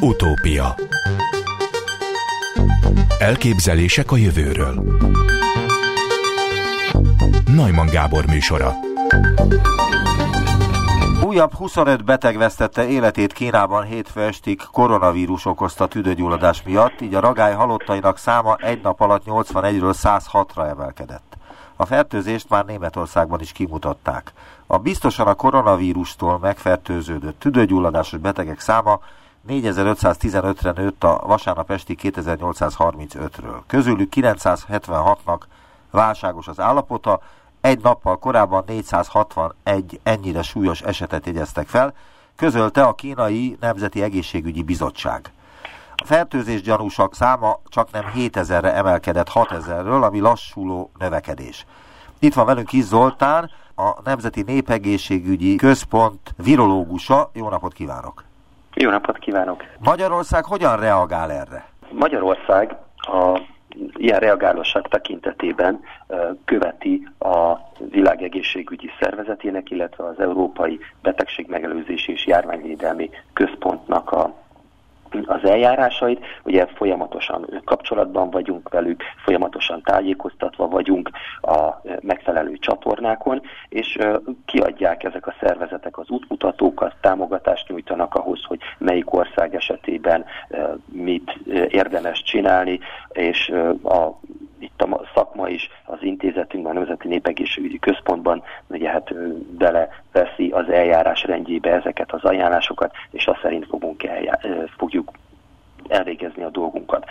Utópia Elképzelések a jövőről Najman Gábor műsora Újabb 25 beteg vesztette életét Kínában hétfő estig koronavírus okozta tüdőgyulladás miatt, így a ragály halottainak száma egy nap alatt 81-ről 106-ra emelkedett. A fertőzést már Németországban is kimutatták. A biztosan a koronavírustól megfertőződött tüdőgyulladásos betegek száma 4515-re nőtt a vasárnap esti 2835-ről. Közülük 976-nak válságos az állapota, egy nappal korábban 461 ennyire súlyos esetet jegyeztek fel, közölte a kínai Nemzeti Egészségügyi Bizottság. A fertőzés gyanúsak száma csak nem 7000-re emelkedett 6000-ről, ami lassuló növekedés. Itt van velünk Kis Zoltán, a Nemzeti Népegészségügyi Központ virológusa. Jó napot kívánok! Jó napot kívánok! Magyarország hogyan reagál erre? Magyarország a ilyen reagálóság tekintetében követi a világegészségügyi szervezetének, illetve az Európai Betegségmegelőzési és Járványvédelmi Központnak a az eljárásait, ugye folyamatosan kapcsolatban vagyunk velük, folyamatosan tájékoztatva vagyunk a megfelelő csatornákon, és kiadják ezek a szervezetek az útmutatókat, támogatást nyújtanak ahhoz, hogy melyik ország esetében mit érdemes csinálni, és a a szakma is az intézetünkben, a Nemzeti Népegészségügyi Központban ugye hát beleveszi az eljárás rendjébe ezeket az ajánlásokat, és azt szerint fogunk eljá, fogjuk elvégezni a dolgunkat.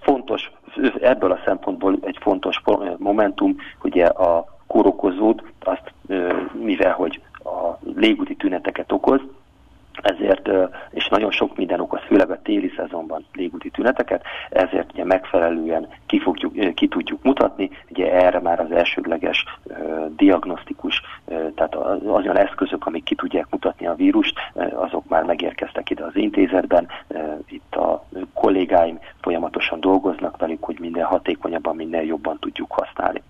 Fontos, ebből a szempontból egy fontos momentum, ugye a kórokozót, azt mivel hogy a légúti tüneteket okoz, ezért, és nagyon sok minden okoz, főleg a téli szezonban légúti tüneteket, ezért ugye megfelelően ki, fogjuk, ki tudjuk mutatni, ugye erre már az elsődleges diagnosztikus, tehát az olyan eszközök, amik ki tudják mutatni a vírust, azok már megérkeztek ide az intézetben, itt a kollégáim folyamatosan dolgoznak velük, hogy minden hatékonyabban, minél jobban tudjuk használni.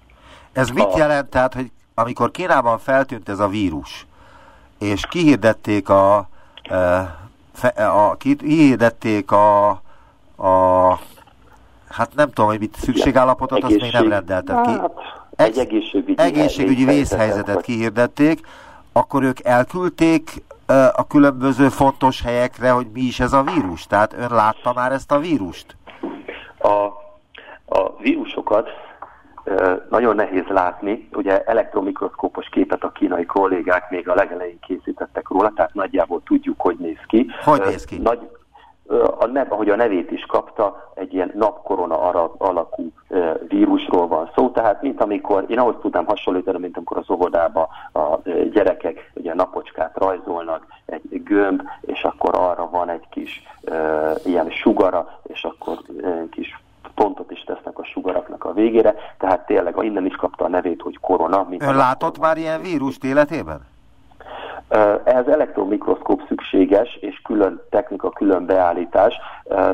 Ez mit a... jelent, tehát, hogy amikor Kínában feltűnt ez a vírus, és kihirdették a a, kihirdették a, a hát nem tudom, hogy mit szükségállapotot, azt még nem rendeltek ki. Hát, egy egészségügyi, egészségügyi vészhelyzetet kihirdették, akkor ők elküldték a különböző fontos helyekre, hogy mi is ez a vírus? Tehát ön látta már ezt a vírust? A, a vírusokat nagyon nehéz látni. Ugye elektromikroszkópos képet a kínai kollégák még a legelején készítettek róla, tehát nagyjából tudjuk, hogy néz ki. Hogy néz ki? Nagy, a nev, ahogy a nevét is kapta, egy ilyen napkorona alakú vírusról van szó, tehát mint amikor, én ahhoz tudnám hasonlítani, mint amikor az óvodába a gyerekek ugye napocskát rajzolnak, egy gömb, és akkor arra van egy kis ilyen sugara, és akkor kis pontot is tesznek a sugaraknak a végére, tehát tényleg innen is kapta a nevét, hogy korona. Mint Ön látott már ilyen vírust életében? Ehhez elektromikroszkóp szükséges, és külön technika, külön beállítás.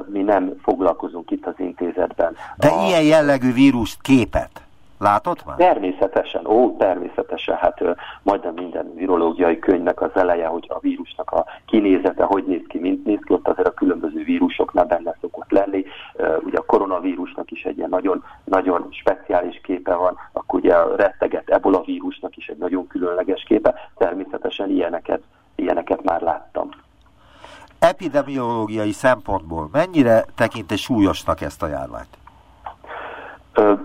Mi nem foglalkozunk itt az intézetben. De a... ilyen jellegű vírust képet? Látott már? Természetesen, ó, természetesen, hát majdnem minden virológiai könyvnek az eleje, hogy a vírusnak a kinézete, hogy néz ki, mint néz ki, ott azért a különböző vírusoknál benne szokott lenni. Ugye a koronavírusnak is egy ilyen nagyon, nagyon speciális képe van, akkor ugye a retteget ebola vírusnak is egy nagyon különleges képe. Természetesen ilyeneket, ilyeneket már láttam. Epidemiológiai szempontból mennyire tekint egy súlyosnak ezt a járványt? Hogy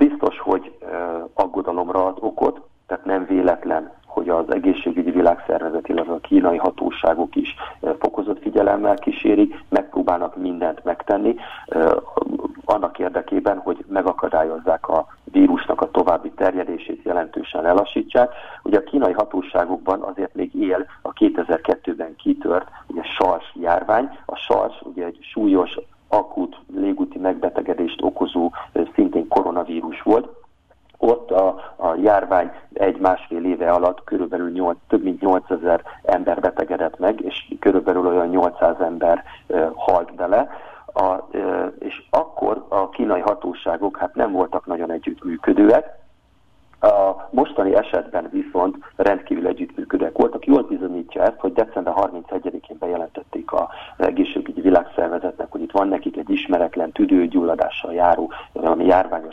aggodalomra ad okot, tehát nem véletlen, hogy az egészségügyi világszervezet, illetve a kínai hatóságok is fokozott figyelemmel kísérik, megpróbálnak mindent megtenni, annak érdekében, hogy megakadályozzák a vírusnak a további terjedését, jelentősen lelassítsák. Ugye a kínai hatóságokban azért még él a 2002-ben kitört ugye SARS járvány. A SARS ugye egy súlyos akut légúti megbetegedést okozó szintén koronavírus volt. Ott a, a járvány egy-másfél éve alatt körülbelül 8, több mint 8000 ember betegedett meg, és körülbelül olyan 800 ember e, halt bele. A, e, és akkor a kínai hatóságok hát nem voltak nagyon együttműködőek, a mostani esetben viszont rendkívül együttműködőek voltak. Jól bizonyítja ezt, hogy december 31-én bejelentették az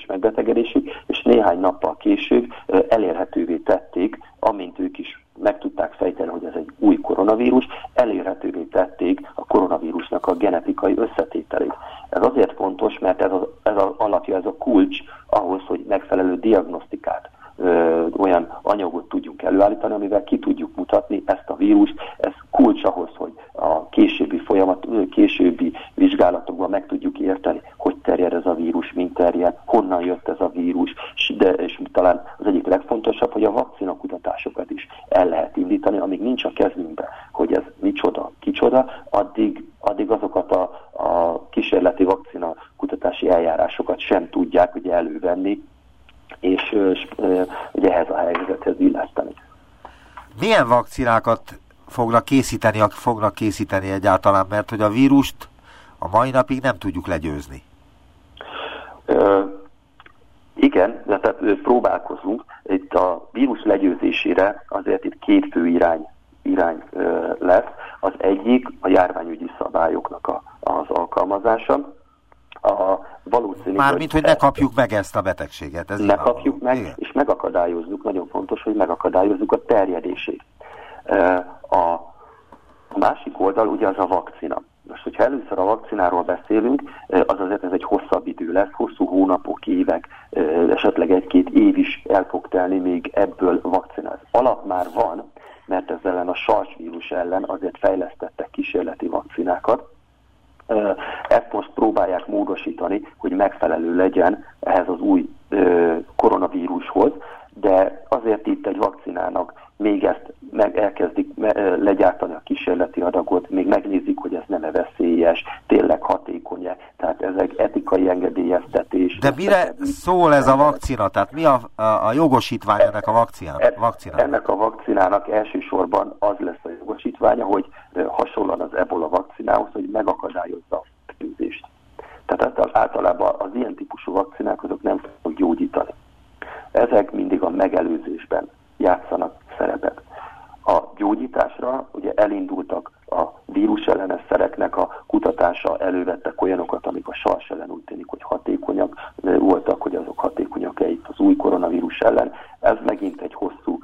megbetegedésük, és néhány nappal később elérhetővé tették, amint ők is meg tudták fejteni, hogy ez egy új koronavírus, elérhetővé tették a koronavírusnak a genetikai összetételét. Ez azért fontos, mert ez az, ez az alapja, ez a kulcs ahhoz, hogy megfelelő diagnosztikát ö, olyan anyagot tudjunk előállítani, amivel ki tudjuk mutatni ezt a vírust. Ez kulcs ahhoz, hogy a későbbi folyamat, későbbi vizsgálatokban meg tudjuk érteni, hogy terjed ez a vírus, mint terjed, honnan jött ez a vírus, de, és talán az egyik legfontosabb, hogy a vakcina kutatásokat is el lehet indítani, amíg nincs a kezünkben, hogy ez micsoda, kicsoda, addig, addig azokat a, a kísérleti vakcina kutatási eljárásokat sem tudják ugye elővenni, és ugye ehhez a helyzethez illeszteni. Milyen vakcinákat fognak készíteni, fognak készíteni egyáltalán, mert hogy a vírust a mai napig nem tudjuk legyőzni? Ö, igen, de tehát próbálkozunk. Itt a vírus legyőzésére azért itt két fő irány, irány ö, lesz. Az egyik a járványügyi szabályoknak a, az alkalmazása, a valószínű... Mármint, hogy, hogy ne kapjuk meg ezt a betegséget. Ez ne kapjuk meg, Igen. és megakadályozzuk, nagyon fontos, hogy megakadályozzuk a terjedését. A másik oldal ugye az a vakcina. Most, hogyha először a vakcináról beszélünk, az azért ez egy hosszabb idő lesz, hosszú hónapok, évek, esetleg egy-két év is el fog telni, még ebből vakcina. Az alap már van, mert ezzel ellen a sarsvírus ellen azért fejlesztettek kísérleti vakcinákat, ezt most próbálják módosítani, hogy megfelelő legyen ehhez az új koronavírushoz, de azért itt egy vakcinának még ezt meg elkezdik legyártani a kísérleti adagot, még megnézik, hogy ez nem -e veszélyes, tényleg hatékony-e, tehát ezek etikai engedélyeztetés. De mire szól ez a vakcina? Tehát mi a, a, a jogosítvány ennek a vakcinának? E, vakcinának? Ennek a vakcinának elsősorban az lesz a jogosítványa, hogy hasonlóan az ebola vakcinához, hogy megakadályozza a fertőzést. Tehát általában az ilyen típusú vakcinák azok nem fognak gyógyítani. Ezek mindig a megelőzésben játszanak szerepet. A gyógyításra ugye elindultak a vírus ellenes szereknek a kutatása, elővettek olyanokat, amik a sars ellen úgy tűnik, hogy hatékonyak voltak, hogy azok hatékonyak-e itt az új koronavírus ellen. Ez megint egy hosszú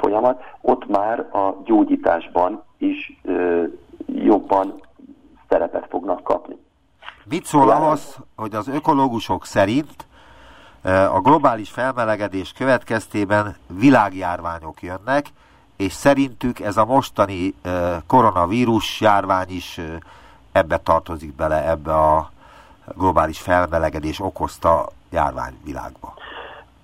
folyamat. Ott már a gyógyításban is jobban szerepet fognak kapni. Mit szól ahhoz, hogy az ökológusok szerint a globális felmelegedés következtében világjárványok jönnek, és szerintük ez a mostani koronavírus járvány is ebbe tartozik bele, ebbe a globális felmelegedés okozta járványvilágba.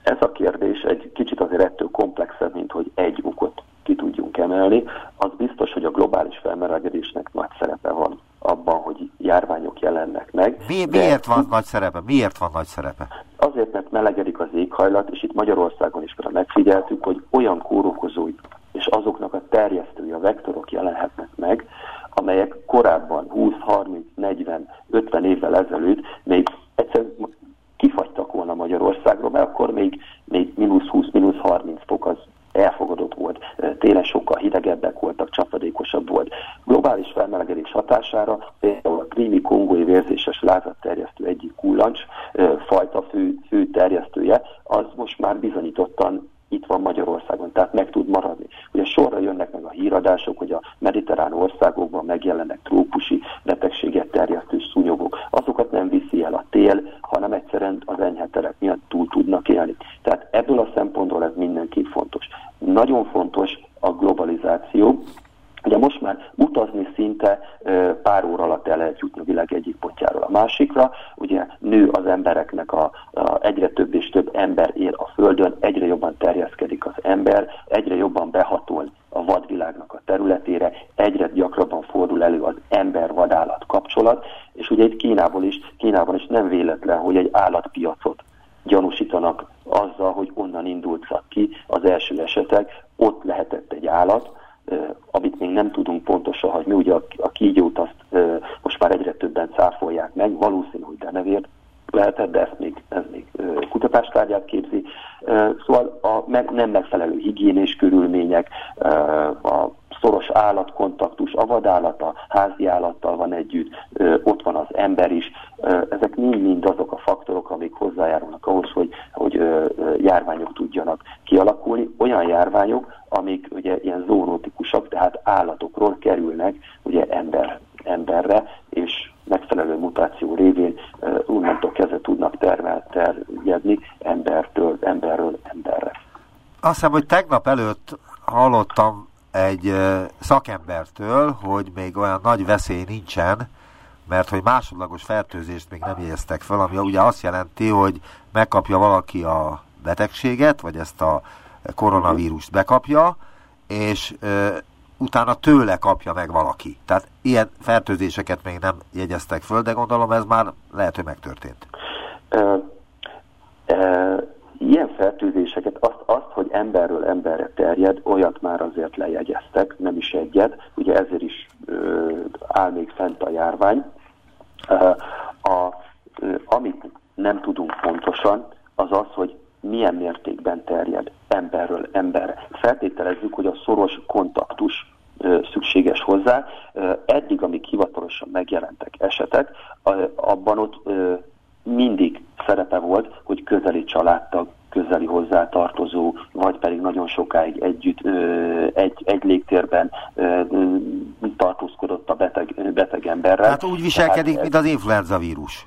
Ez a kérdés egy kicsit azért ettől komplexebb, mint hogy egy okot ki tudjunk emelni. Az biztos, hogy a globális felmelegedésnek nagy szerepe van abban, hogy járványok jelennek meg. Mi, miért van nagy szerepe? Miért van nagy szerepe? Azért, mert melegedik az éghajlat, és itt Magyarországon is megfigyeltük, hogy olyan kórokozói és azoknak a terjesztői, a vektorok jelenhetnek meg, amelyek korábban 20, 30, 40, 50 évvel ezelőtt még egyszerűen kifagytak volna Magyarországról, mert akkor még, még mínusz 20, mínusz 30 fok az elfogadott volt, télen sokkal hidegebbek voltak, csapadékosabb volt. Globális felmelegedés hatására például a krími kongói vérzéses lázadterjesztő egyik kullancs fajta fő, fő terjesztője, az most már bizonyítottan itt van Magyarországon, tehát meg tud maradni. Ugye sorra jönnek meg a híradások, hogy a mediterrán országokban megjelennek trópusi betegséget terjesztő szúnyogok. Azokat nem viszi el a tél, hanem egyszerűen az enyhe terek miatt túl tudnak élni. Tehát ebből a szempontból ez mindenképp fontos. Nagyon fontos a globalizáció, Ugye most már utazni szinte pár óra alatt el lehet jutni a világ egyik pontjáról a másikra. Ugye nő az embereknek a, a egyre több és több ember él a Földön, egyre jobban terjeszkedik az ember, egyre jobban behatol a vadvilágnak a területére, egyre gyakrabban fordul elő az ember-vadállat kapcsolat, és ugye itt Kínából is, Kínában is nem véletlen, hogy egy állatpiacot gyanúsítanak azzal, hogy onnan indultak ki az első esetek, ott lehetett egy állat, amit még nem tudunk pontosan, hogy mi ugye a, a kígyót azt most már egyre többen cáfolják meg, valószínű, hogy denevért lehetett, de ezt még, ez még kutatástárgyát képzi. Szóval a nem megfelelő higiénés körülmények, a szoros állatkontaktus, a vadállata házi állattal van együtt, ott van az ember is, Ezek mind-mind azok a faktorok, amik hozzájárulnak ahhoz, hogy, hogy járványok tudjanak kialakulni. Olyan járványok, amik ugye ilyen zoonotikusak, tehát állatokról kerülnek ugye ember, emberre, és megfelelő mutáció révén onnantól kezdve tudnak termel, terjedni embertől, emberről emberre. Azt hiszem, hogy tegnap előtt hallottam egy szakembertől, hogy még olyan nagy veszély nincsen, mert hogy másodlagos fertőzést még nem jegyeztek fel, ami ugye azt jelenti, hogy megkapja valaki a betegséget, vagy ezt a koronavírust bekapja, és ö, utána tőle kapja meg valaki. Tehát ilyen fertőzéseket még nem jegyeztek föl, de gondolom ez már lehet, hogy megtörtént. Fertőzéseket, azt, azt, hogy emberről emberre terjed, olyat már azért lejegyeztek, nem is egyet, ugye ezért is ö, áll még fent a járvány. A, ö, amit nem tudunk pontosan, az az, hogy milyen mértékben terjed emberről emberre. Feltételezzük, hogy a szoros kontaktus szükséges hozzá. Eddig, amíg hivatalosan megjelentek esetek, abban ott mindig szerepe volt, hogy közeli családtag, közeli hozzátartozó, vagy pedig nagyon sokáig együtt egy, egy légtérben tartózkodott a beteg, beteg emberrel. Hát úgy viselkedik, Tehát, mint az influenza vírus.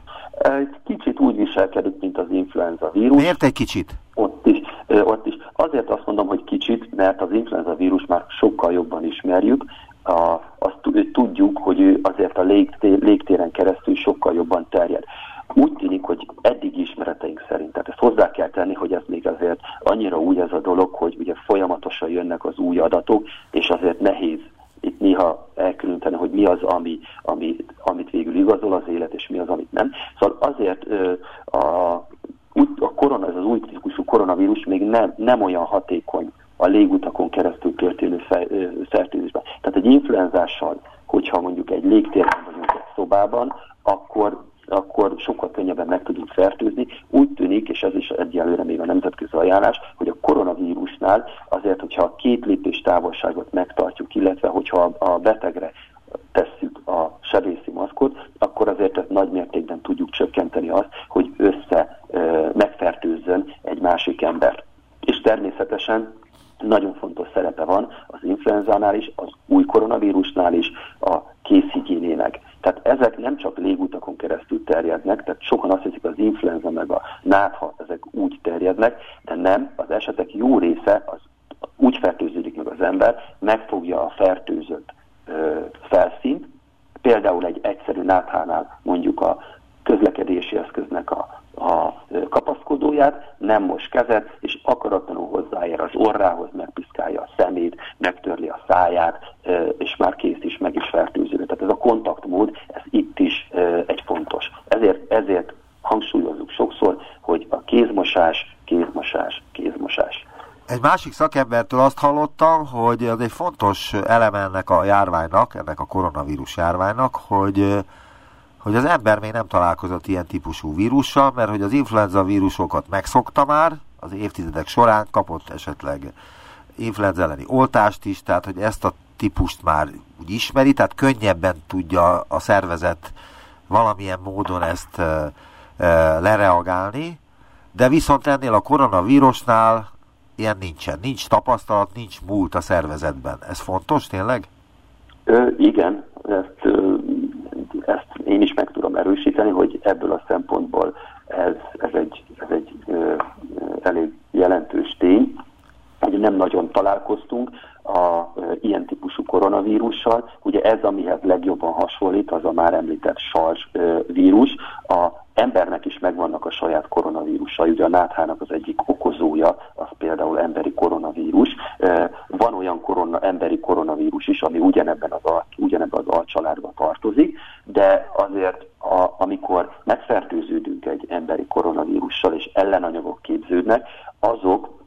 Kicsit úgy viselkedik, mint az influenza vírus. Miért egy kicsit? Ott is, ott is. Azért azt mondom, hogy kicsit, mert az influenza vírus már sokkal jobban ismerjük, a, azt tudjuk, hogy ő azért a légtér, légtéren keresztül sokkal jobban terjed úgy tűnik, hogy eddig ismereteink szerint, tehát ezt hozzá kell tenni, hogy ez még azért annyira új ez a dolog, hogy ugye folyamatosan jönnek az új adatok, és azért nehéz itt néha elkülöníteni, hogy mi az, ami, ami, amit végül igazol az élet, és mi az, amit nem. Szóval azért a, a korona, ez az új típusú koronavírus még nem, nem olyan hatékony a légutakon keresztül történő fertőzésben. Tehát egy influenzással, hogyha mondjuk egy légtérben vagyunk egy szobában, akkor akkor sokkal könnyebben meg tudunk fertőzni. Úgy tűnik, és ez is egyelőre még a nemzetközi ajánlás, hogy a koronavírusnál azért, hogyha a két lépés távolságot megtartjuk, illetve hogyha a betegre tesszük a sebészi maszkot, akkor azért ezt nagy mértékben tudjuk csökkenteni azt, hogy össze megfertőzzön egy másik embert. És természetesen nagyon fontos szerepe van az influenzánál is, az új koronavírusnál is, a készhigiénének. Tehát ezek nem csak légutakon keresztül terjednek, tehát sokan azt hiszik, az influenza meg a nátha, ezek úgy terjednek, de nem, az esetek jó része az úgy fertőződik meg az ember, megfogja a fertőzött ö, felszínt, például egy egyszerű náthánál mondjuk a közlekedési eszköznek a a kapaszkodóját, nem mos kezet, és akaratlanul hozzáér az orrához, megpiszkálja a szemét, megtörli a száját, és már kész is, meg is fertőző. Tehát ez a kontaktmód, ez itt is egy fontos. Ezért, ezért hangsúlyozzuk sokszor, hogy a kézmosás, kézmosás, kézmosás. Egy másik szakembertől azt hallottam, hogy ez egy fontos eleme ennek a járványnak, ennek a koronavírus járványnak, hogy hogy az ember még nem találkozott ilyen típusú vírussal, mert hogy az influenza vírusokat megszokta már, az évtizedek során kapott esetleg influenza elleni oltást is, tehát hogy ezt a típust már úgy ismeri, tehát könnyebben tudja a szervezet valamilyen módon ezt e, e, lereagálni, de viszont ennél a koronavírusnál ilyen nincsen. Nincs tapasztalat, nincs múlt a szervezetben. Ez fontos tényleg? Ö, igen, ezt ö, ezt én is meg tudom erősíteni, hogy ebből a szempontból ez, ez egy, ez egy ö, elég jelentős tény, hogy nem nagyon találkoztunk a ö, ilyen típusú koronavírussal. Ugye ez, amihez legjobban hasonlít, az a már említett sars ö, vírus. A embernek is megvannak a saját koronavírusai, ugye a náthának az egyik okozója, az például emberi koronavírus. Van olyan korona, emberi koronavírus is, ami ugyanebben az, al, ugyanebben az alcsaládba tartozik, de azért a, amikor megfertőződünk egy emberi koronavírussal, és ellenanyagok képződnek, azok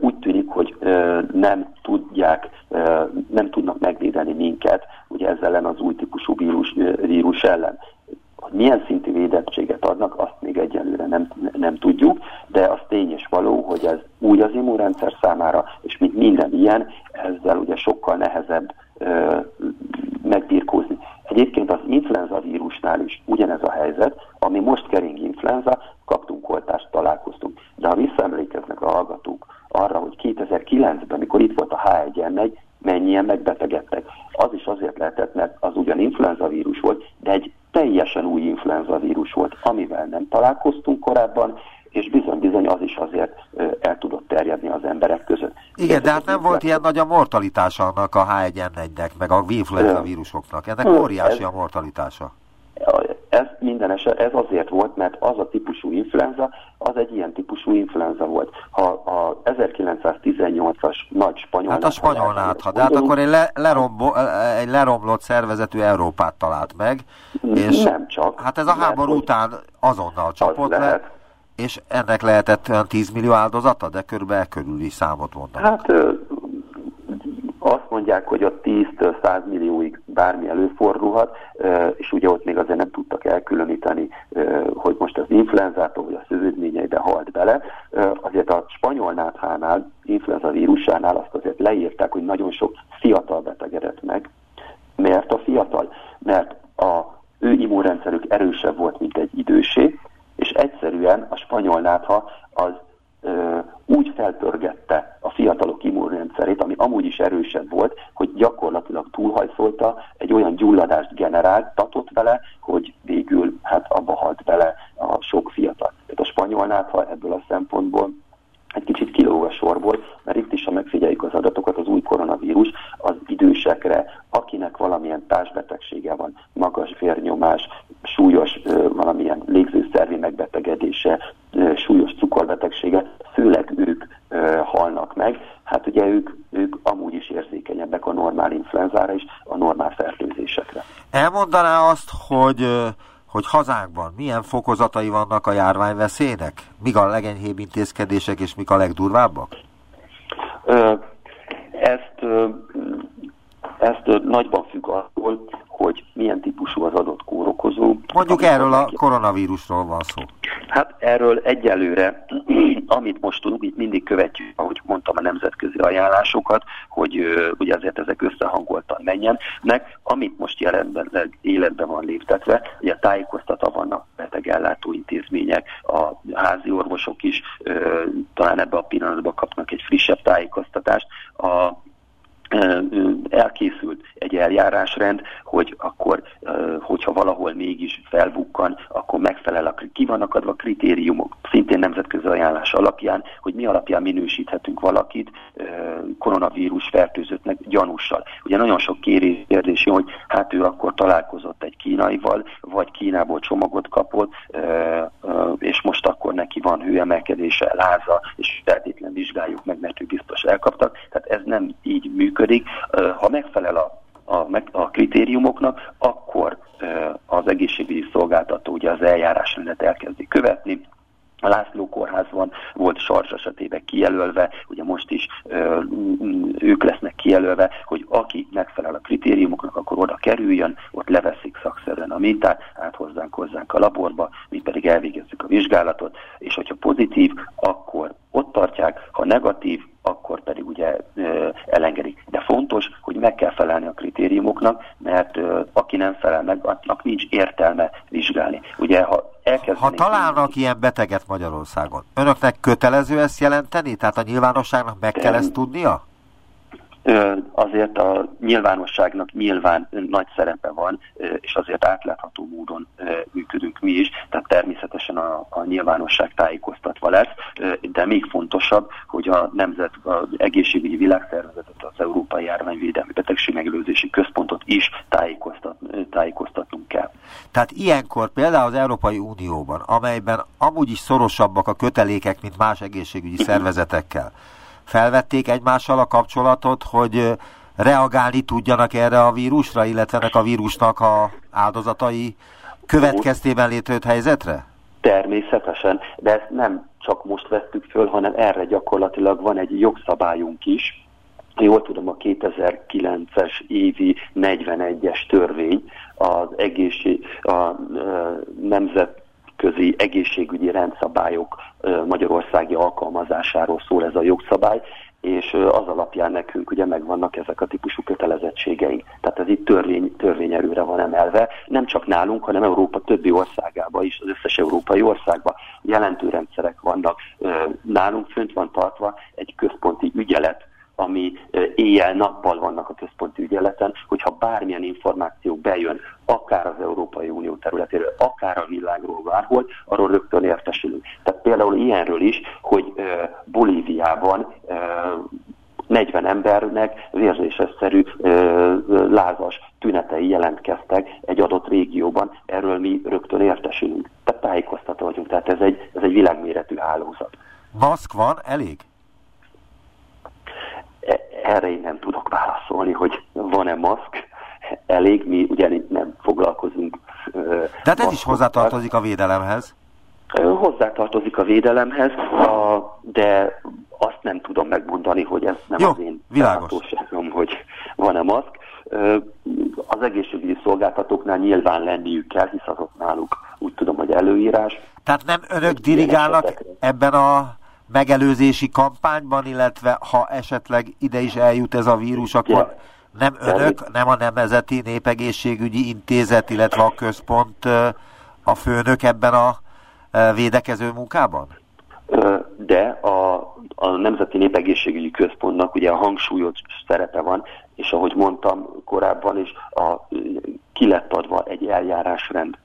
úgy tűnik, hogy nem tudják, nem tudnak megvédeni minket, ugye ezzel ellen az új típusú vírus, vírus ellen. Milyen szintű védettséget adnak, azt még egyelőre nem, nem tudjuk, de az tény és való, hogy ez új az immunrendszer számára, és mint minden ilyen, ezzel ugye sokkal nehezebb ö, megbírkózni. Egyébként az influenza vírus vírusnál is ugyanez a helyzet, ami most kering influenza, kaptunk oltást, találkoztunk. De ha visszaemlékeznek a hallgatók arra, hogy 2009-ben, amikor itt volt a H1N1, mennyien megbetegedtek. Az is azért lehetett, mert az ugyan influenza vírus volt, de egy teljesen új influenza vírus volt, amivel nem találkoztunk korábban, és bizony-bizony az is azért el tudott terjedni az emberek között. Igen, de hát nem volt ilyen nagy a mortalitása annak a H1N1-nek, meg a influenza vírusoknak. Ennek óriási a mortalitása. Ez minden eset, ez azért volt, mert az a típusú influenza, az egy ilyen típusú influenza volt. Ha a 1918-as nagy spanyol... Hát a spanyol nátha, de hát akkor egy, le, lerombo, egy leromlott szervezetű Európát talált meg, és nem csak. Hát ez a háború után azonnal csapott le, és ennek lehetett olyan 10 millió áldozata, de körülbelül körüli számot mondom. Hát azt mondják, hogy a 10-től 100 millióig bármi előfordulhat, és ugye ott még azért nem tudtak elkülöníteni, hogy most az influenzától vagy a szövődményeibe halt bele. Azért a spanyol náthánál, influenza vírusánál azt azért leírták, hogy nagyon sok fiatal betegedett meg. Miért a fiatal? Mert a ő immunrendszerük erősebb volt, mint egy idősé, és egyszerűen a spanyol nátha az ö, úgy felpörgette a fiatalok immunrendszerét, ami amúgy is erősebb volt, hogy gyakorlatilag túlhajszolta, egy olyan gyulladást generált, tatott vele, hogy végül hát abba halt bele a sok fiatal. Tehát a spanyol nátha ebből a szempontból egy kicsit kilóg a sorból, mert itt is, ha megfigyeljük az adatokat, az új koronavírus az idősekre, akinek valamilyen társbetegsége van, magas vérnyomás, súlyos valamilyen légzőszervi megbetegedése, súlyos cukorbetegsége, főleg ők halnak meg. Hát ugye ők, ők amúgy is érzékenyebbek a normál influenzára és a normál fertőzésekre. Elmondaná azt, hogy hogy hazánkban milyen fokozatai vannak a járványveszélynek? Mik a legenyhébb intézkedések és mik a legdurvábbak? Ezt, ezt nagyban függ attól, hogy milyen típusú az adott kórokozó. Mondjuk erről a koronavírusról van szó. Hát erről egyelőre, amit most tudunk, itt mindig követjük, ahogy mondtam, a nemzetközi ajánlásokat, hogy ugye azért ezek összehangoltan menjenek. Amit most jelenleg életben van léptetve, ugye tájékoztatva vannak betegellátó intézmények, a házi orvosok is talán ebbe a pillanatban kapnak egy frissebb tájékoztatást. A elkészült egy eljárásrend, hogy akkor, hogyha valahol mégis felbukkan, akkor megfelel a, ki vannak adva kritériumok, szintén nemzetközi ajánlás alapján, hogy mi alapján minősíthetünk valakit koronavírus fertőzöttnek gyanússal. Ugye nagyon sok kérdés hogy hát ő akkor találkozott egy kínaival, vagy Kínából csomagot kapott, és most akkor neki van hőemelkedése, láza, és feltétlen vizsgáljuk meg, mert ő biztos elkaptak. Tehát ez nem így működik. Ha megfelel a, a, a kritériumoknak, akkor az egészségügyi szolgáltató ugye az eljárásrendet elkezdi követni, a László kórházban volt sars esetében kijelölve, ugye most is ö, ők lesznek kijelölve, hogy aki megfelel a kritériumoknak, akkor oda kerüljön, ott leveszik szakszerűen a mintát, áthozzánk hozzánk a laborba, mi pedig elvégezzük a vizsgálatot, és hogyha pozitív, akkor ott tartják, ha negatív, akkor pedig ugye elengedik. De fontos, hogy meg kell felelni a kritériumoknak, mert aki nem felel meg, annak nincs értelme vizsgálni. Ugye, ha ha találnak ilyen beteget Magyarországon, önöknek kötelező ezt jelenteni? Tehát a nyilvánosságnak meg kell ezt tudnia? Azért a nyilvánosságnak nyilván nagy szerepe van, és azért átlátható módon működünk mi is, tehát természetesen a, a nyilvánosság tájékoztatva lesz, de még fontosabb, hogy a Nemzet az Egészségügyi Világszervezetet, az Európai Járványvédelmi Betegség Megelőzési Központot is tájékoztat, tájékoztatnunk kell. Tehát ilyenkor például az Európai Unióban, amelyben amúgy is szorosabbak a kötelékek, mint más egészségügyi szervezetekkel, felvették egymással a kapcsolatot, hogy reagálni tudjanak erre a vírusra, illetve ennek a vírusnak a áldozatai következtében létrejött helyzetre? Természetesen, de ezt nem csak most vettük föl, hanem erre gyakorlatilag van egy jogszabályunk is, jól tudom, a 2009-es évi 41-es törvény az egészség, a, a nemzet közi egészségügyi rendszabályok magyarországi alkalmazásáról szól ez a jogszabály, és az alapján nekünk ugye megvannak ezek a típusú kötelezettségeink. Tehát ez itt törvény, törvényerőre van emelve. nem csak nálunk, hanem Európa többi országába is, az összes európai országban jelentő rendszerek vannak. Nálunk fönt van tartva egy központi ügyelet, ami éjjel-nappal vannak a központi ügyeleten, hogyha bármilyen információ bejön, akár az Európai Unió területéről, akár a világról bárhol, arról rögtön értesülünk. Tehát például ilyenről is, hogy Bolíviában 40 embernek vérzésesszerű lázas tünetei jelentkeztek egy adott régióban, erről mi rögtön értesülünk. Tehát tájékoztató vagyunk, tehát ez egy, ez egy világméretű hálózat. Maszk van, elég? Erre én nem tudok válaszolni, hogy van-e maszk, elég, mi ugye nem foglalkozunk. Tehát ez is hozzátartozik a védelemhez? Hozzátartozik a védelemhez, de azt nem tudom megmondani, hogy ez nem Jó, az én világos. hogy van-e maszk. Az egészségügyi szolgáltatóknál nyilván lenniük kell, hisz az ott náluk úgy tudom, hogy előírás. Tehát nem önök dirigálnak ebben a megelőzési kampányban, illetve ha esetleg ide is eljut ez a vírus, akkor nem önök, nem a Nemzeti Népegészségügyi Intézet, illetve a központ a főnök ebben a védekező munkában? De a, a Nemzeti Népegészségügyi Központnak ugye a hangsúlyos szerepe van, és ahogy mondtam korábban is, a, ki lett adva egy eljárásrend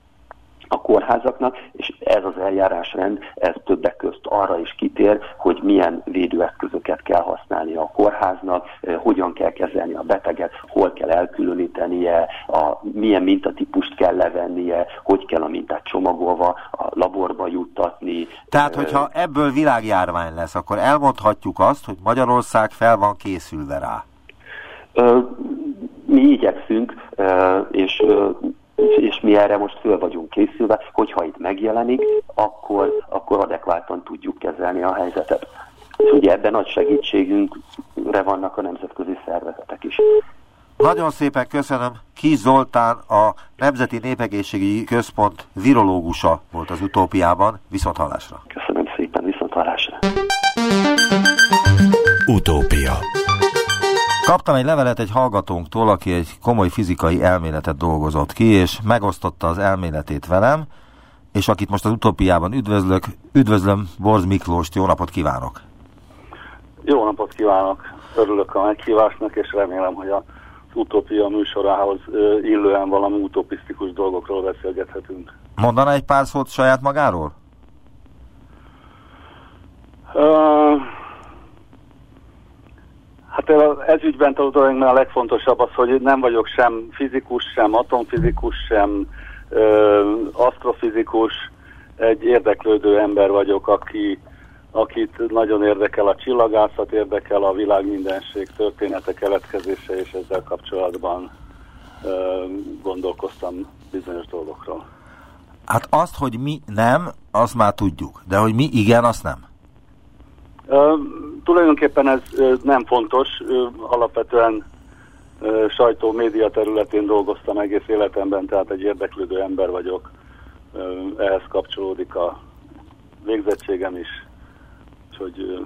a kórházaknak, és ez az eljárásrend, ez többek közt arra is kitér, hogy milyen védőeszközöket kell használni a kórháznak, eh, hogyan kell kezelni a beteget, hol kell elkülönítenie, a, milyen mintatípust kell levennie, hogy kell a mintát csomagolva a laborba juttatni. Tehát, eh, hogyha ebből világjárvány lesz, akkor elmondhatjuk azt, hogy Magyarország fel van készülve rá. Mi igyekszünk, és és mi erre most föl vagyunk készülve, hogyha itt megjelenik, akkor, akkor adekváltan tudjuk kezelni a helyzetet. És ugye ebben nagy segítségünkre vannak a nemzetközi szervezetek is. Nagyon szépen köszönöm. Kis Zoltán, a Nemzeti Népegészségügyi Központ virológusa volt az utópiában. Viszont hallásra. Köszönöm szépen, viszont hallásra. Utópia Kaptam egy levelet egy hallgatónktól, aki egy komoly fizikai elméletet dolgozott ki, és megosztotta az elméletét velem, és akit most az utópiában üdvözlök, üdvözlöm Borz Miklóst, jó napot kívánok! Jó napot kívánok! Örülök a meghívásnak, és remélem, hogy az utópia műsorához illően valami utopisztikus dolgokról beszélgethetünk. Mondaná egy pár szót saját magáról? Uh, Hát ez ügyben tudom, a legfontosabb az, hogy nem vagyok sem fizikus, sem atomfizikus, sem ö, asztrofizikus, egy érdeklődő ember vagyok, aki, akit nagyon érdekel a csillagászat, érdekel a világ mindenség története, keletkezése, és ezzel kapcsolatban ö, gondolkoztam bizonyos dolgokról. Hát azt, hogy mi nem, azt már tudjuk, de hogy mi igen, azt nem. Uh, tulajdonképpen ez uh, nem fontos, uh, alapvetően sajtó, média területén dolgoztam egész életemben, tehát egy érdeklődő ember vagyok. Ehhez kapcsolódik a végzettségem is, úgyhogy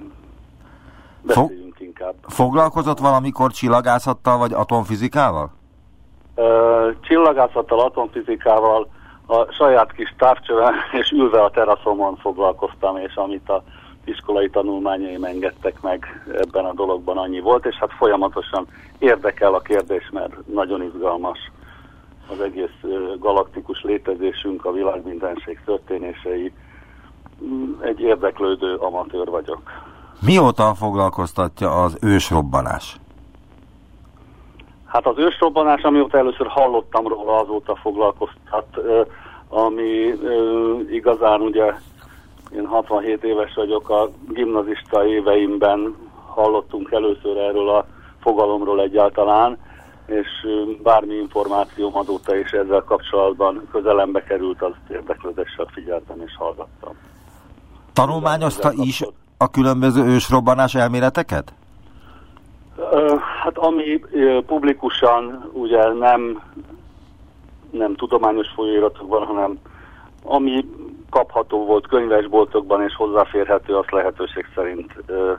beszéljünk Fog, inkább. Foglalkozott valamikor csillagászattal vagy atomfizikával? Csillagászattal, atomfizikával a saját kis távcsöven és ülve a teraszomon foglalkoztam, és amit a iskolai tanulmányaim engedtek meg ebben a dologban annyi volt, és hát folyamatosan érdekel a kérdés, mert nagyon izgalmas az egész galaktikus létezésünk, a világ mindenség történései. Mm, egy érdeklődő amatőr vagyok. Mióta foglalkoztatja az ősrobbanás? Hát az ősrobbanás, amióta először hallottam róla, azóta foglalkoztat, ami igazán ugye én 67 éves vagyok, a gimnazista éveimben hallottunk először erről a fogalomról egyáltalán, és bármi információm azóta is ezzel kapcsolatban közelembe került, az érdeklődéssel figyeltem és hallgattam. Tanulmányozta is a különböző ősrobbanás elméleteket? Hát ami publikusan ugye nem, nem tudományos folyóiratokban, hanem ami kapható volt könyvesboltokban, és hozzáférhető, azt lehetőség szerint ö,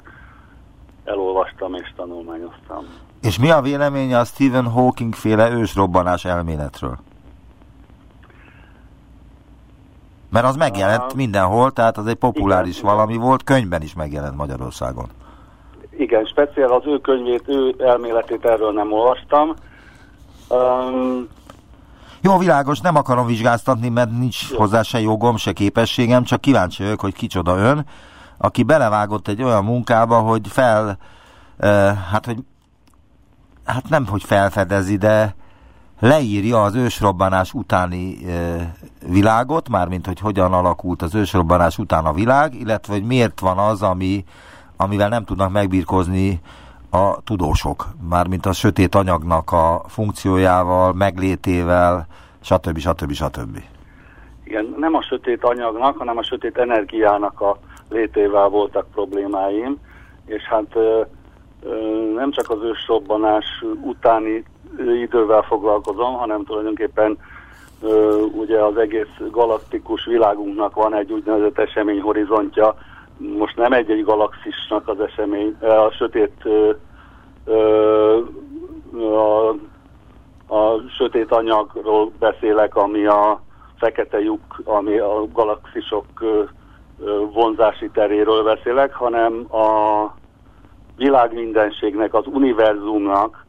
elolvastam és tanulmányoztam. És mi a véleménye a Stephen Hawking féle ősrobbanás elméletről? Mert az megjelent mindenhol, tehát az egy populáris igen, valami igen. volt, könyvben is megjelent Magyarországon. Igen, speciál az ő könyvét, ő elméletét erről nem olvastam. Um, jó, világos, nem akarom vizsgáztatni, mert nincs jó. hozzá se jogom, se képességem, csak kíváncsi vagyok, hogy kicsoda ön, aki belevágott egy olyan munkába, hogy fel, uh, hát hogy hát nem, hogy felfedezi, de leírja az ősrobbanás utáni e, világot, mármint hogy hogyan alakult az ősrobbanás után a világ, illetve hogy miért van az, ami, amivel nem tudnak megbírkozni a tudósok, mármint a sötét anyagnak a funkciójával, meglétével, stb. stb. stb. Igen, nem a sötét anyagnak, hanem a sötét energiának a létével voltak problémáim, és hát nem csak az ősrobbanás utáni idővel foglalkozom, hanem tulajdonképpen ugye az egész galaktikus világunknak van egy úgynevezett eseményhorizontja. Most nem egy-egy galaxisnak az esemény, a sötét a, a sötét anyagról beszélek, ami a fekete lyuk, ami a galaxisok vonzási teréről beszélek, hanem a világmindenségnek, az univerzumnak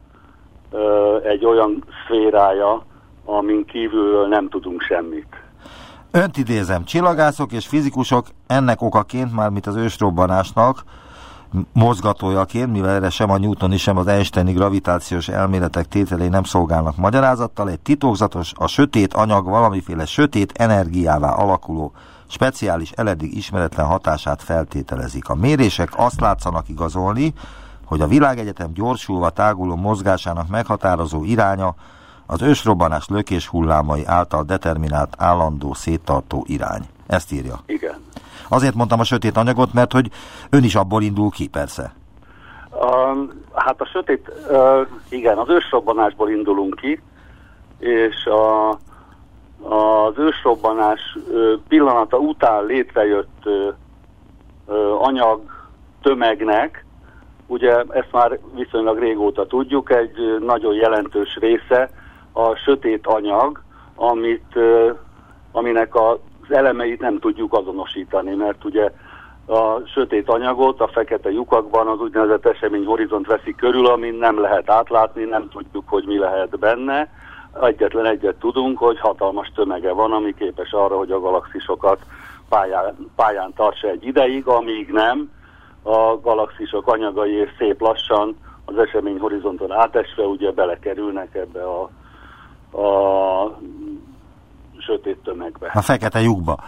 egy olyan szférája, amin kívülről nem tudunk semmit. Önt idézem, csillagászok és fizikusok ennek okaként, mármint az ősrobbanásnak, mozgatójaként, mivel erre sem a Newtoni, sem az Einsteini gravitációs elméletek tételei nem szolgálnak magyarázattal, egy titokzatos, a sötét anyag valamiféle sötét energiává alakuló speciális eleddig ismeretlen hatását feltételezik. A mérések azt látszanak igazolni, hogy a világegyetem gyorsulva táguló mozgásának meghatározó iránya az ősrobbanás lökés hullámai által determinált állandó széttartó irány. Ezt írja. Igen. Azért mondtam a sötét anyagot, mert hogy ön is abból indul ki, persze. Um, hát a sötét, uh, igen, az ősrobbanásból indulunk ki, és a, az ősrobbanás uh, pillanata után létrejött uh, uh, anyag tömegnek Ugye ezt már viszonylag régóta tudjuk, egy nagyon jelentős része a sötét anyag, amit, aminek az elemeit nem tudjuk azonosítani, mert ugye a sötét anyagot a fekete lyukakban az úgynevezett esemény horizont veszi körül, amin nem lehet átlátni, nem tudjuk, hogy mi lehet benne. Egyetlen egyet tudunk, hogy hatalmas tömege van, ami képes arra, hogy a galaxisokat pályán, pályán tartsa egy ideig, amíg nem, a galaxisok anyagai és szép lassan az esemény horizonton átesve ugye belekerülnek ebbe a, a sötét tömegbe. A fekete lyukba.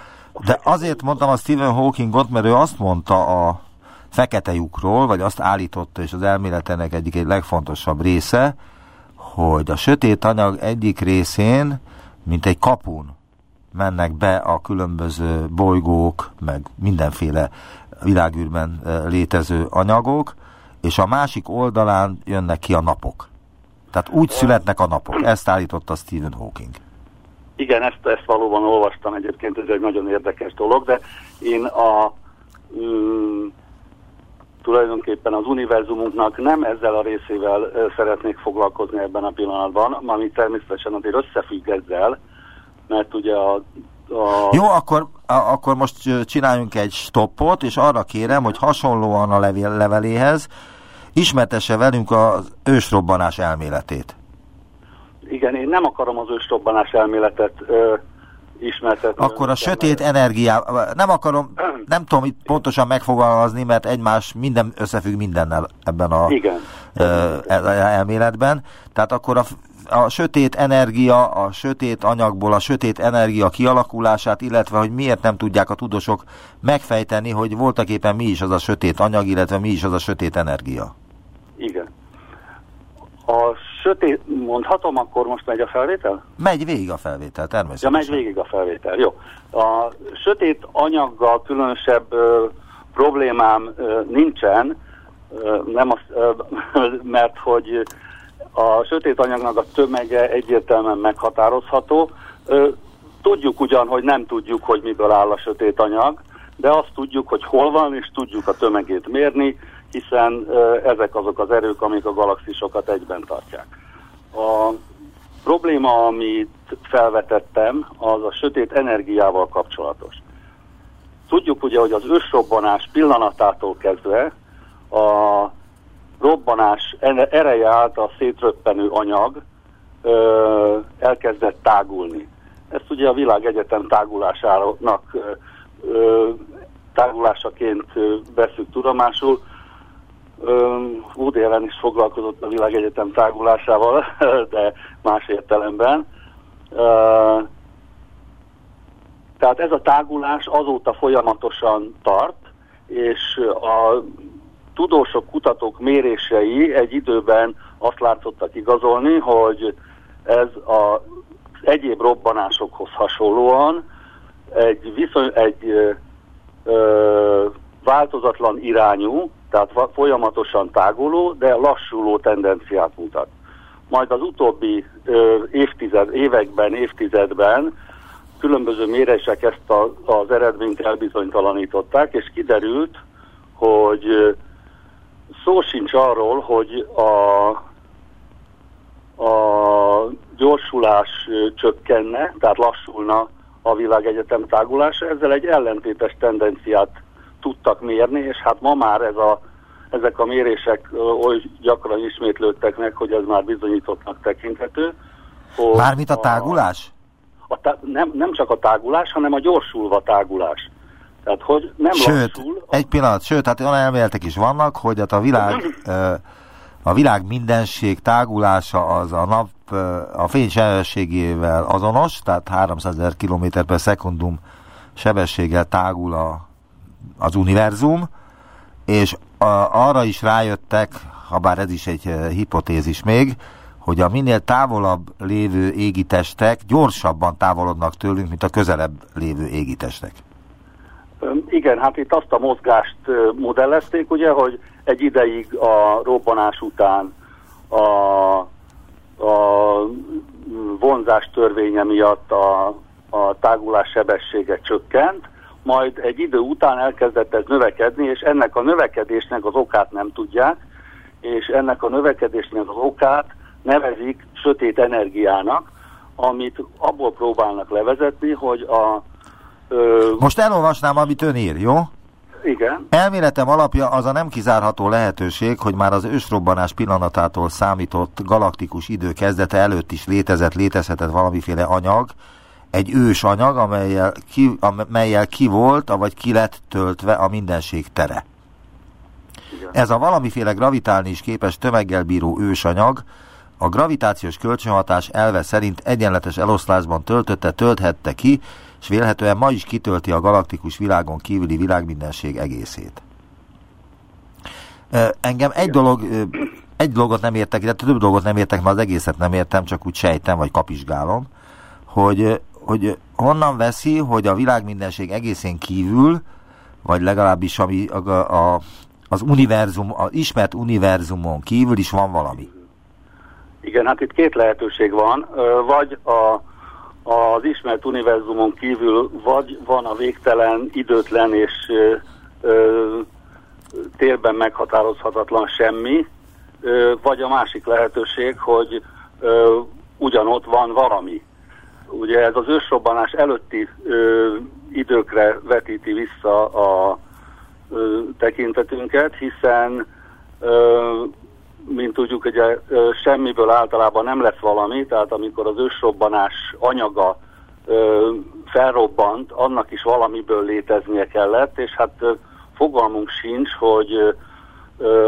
De azért mondtam a Stephen Hawkingot, mert ő azt mondta a fekete lyukról, vagy azt állította, és az elméletenek egyik egy legfontosabb része, hogy a sötét anyag egyik részén, mint egy kapun mennek be a különböző bolygók, meg mindenféle világűrben létező anyagok, és a másik oldalán jönnek ki a napok. Tehát úgy születnek a napok. Ezt állította Stephen Hawking. Igen, ezt, ezt valóban olvastam egyébként, ez egy nagyon érdekes dolog, de én a mm, tulajdonképpen az univerzumunknak nem ezzel a részével szeretnék foglalkozni ebben a pillanatban, ami természetesen azért összefügg ezzel, mert ugye a a... Jó, akkor, a, akkor most csináljunk egy stoppot, és arra kérem, hogy hasonlóan a levél, leveléhez ismertesse velünk az ősrobbanás elméletét. Igen, én nem akarom az ősrobbanás elméletet ö, ismertetni. Akkor a sötét energiá, nem akarom, nem tudom itt pontosan megfogalmazni, mert egymás minden összefügg mindennel ebben a Igen. Ö, elméletben. Tehát akkor a a sötét energia, a sötét anyagból a sötét energia kialakulását, illetve hogy miért nem tudják a tudósok megfejteni, hogy voltak éppen mi is az a sötét anyag, illetve mi is az a sötét energia. Igen. A sötét, mondhatom, akkor most megy a felvétel? Megy végig a felvétel, természetesen. Ja, megy végig a felvétel, jó. A sötét anyaggal különösebb ö, problémám ö, nincsen, ö, nem az, ö, mert hogy a sötét anyagnak a tömege egyértelműen meghatározható. Tudjuk ugyan, hogy nem tudjuk, hogy miből áll a sötét anyag, de azt tudjuk, hogy hol van, és tudjuk a tömegét mérni, hiszen ezek azok az erők, amik a galaxisokat egyben tartják. A probléma, amit felvetettem, az a sötét energiával kapcsolatos. Tudjuk ugye, hogy az ősrobbanás pillanatától kezdve a robbanás ereje által szétröppenő anyag ö, elkezdett tágulni. Ezt ugye a világegyetem tágulásának ö, tágulásaként veszük tudomásul. Woody Allen is foglalkozott a világegyetem tágulásával, de más értelemben. Tehát ez a tágulás azóta folyamatosan tart, és a tudósok, kutatók mérései egy időben azt látszottak igazolni, hogy ez az egyéb robbanásokhoz hasonlóan egy, viszony, egy ö, változatlan irányú, tehát folyamatosan táguló, de lassuló tendenciát mutat. Majd az utóbbi ö, évtized, években, évtizedben különböző mérések ezt a, az eredményt elbizonytalanították, és kiderült, hogy szó sincs arról, hogy a, a gyorsulás csökkenne, tehát lassulna a világegyetem tágulása, ezzel egy ellentétes tendenciát tudtak mérni, és hát ma már ez a, ezek a mérések oly gyakran ismétlődtek meg, hogy ez már bizonyítottnak tekinthető. Mármint a tágulás? A, a, nem, nem csak a tágulás, hanem a gyorsulva tágulás. Tehát, hogy nem sőt, lassul. egy pillanat, sőt, hát olyan elméletek is vannak, hogy hát a világ, a világ mindenség tágulása az a nap a fény sebességével azonos, tehát 300 ezer km per szekundum sebességgel tágul a, az univerzum, és a, arra is rájöttek, ha bár ez is egy hipotézis még, hogy a minél távolabb lévő égitestek gyorsabban távolodnak tőlünk, mint a közelebb lévő égitestek. Igen, hát itt azt a mozgást modellezték, ugye, hogy egy ideig a robbanás után a, a vonzás törvénye miatt a, a tágulás sebessége csökkent, majd egy idő után elkezdett ez növekedni, és ennek a növekedésnek az okát nem tudják, és ennek a növekedésnek az okát nevezik sötét energiának, amit abból próbálnak levezetni, hogy a Ö... Most elolvasnám, amit ön ír, jó? Igen. Elméletem alapja az a nem kizárható lehetőség, hogy már az ősrobbanás pillanatától számított galaktikus idő kezdete előtt is létezett, létezhetett valamiféle anyag, egy ős anyag, amelyel ki, amelyel ki volt, vagy ki lett töltve a mindenség tere. Igen. Ez a valamiféle gravitálni is képes tömeggel bíró ősanyag, a gravitációs kölcsönhatás elve szerint egyenletes eloszlásban töltötte, tölthette ki, és vélhetően ma is kitölti a galaktikus világon kívüli világmindenség egészét. Engem egy dolog, egy dolgot nem értek, de több dolgot nem értek, mert az egészet nem értem, csak úgy sejtem, vagy kapizsgálom, hogy, hogy honnan veszi, hogy a világmindenség egészén kívül, vagy legalábbis ami a, a, az univerzum, az ismert univerzumon kívül is van valami. Igen, hát itt két lehetőség van, vagy a az ismert univerzumon kívül vagy van a végtelen, időtlen és ö, ö, térben meghatározhatatlan semmi, ö, vagy a másik lehetőség, hogy ö, ugyanott van valami. Ugye ez az ősrobbanás előtti ö, időkre vetíti vissza a ö, tekintetünket, hiszen ö, mint tudjuk, hogy semmiből általában nem lesz valami, tehát amikor az ősrobbanás anyaga felrobbant, annak is valamiből léteznie kellett, és hát fogalmunk sincs, hogy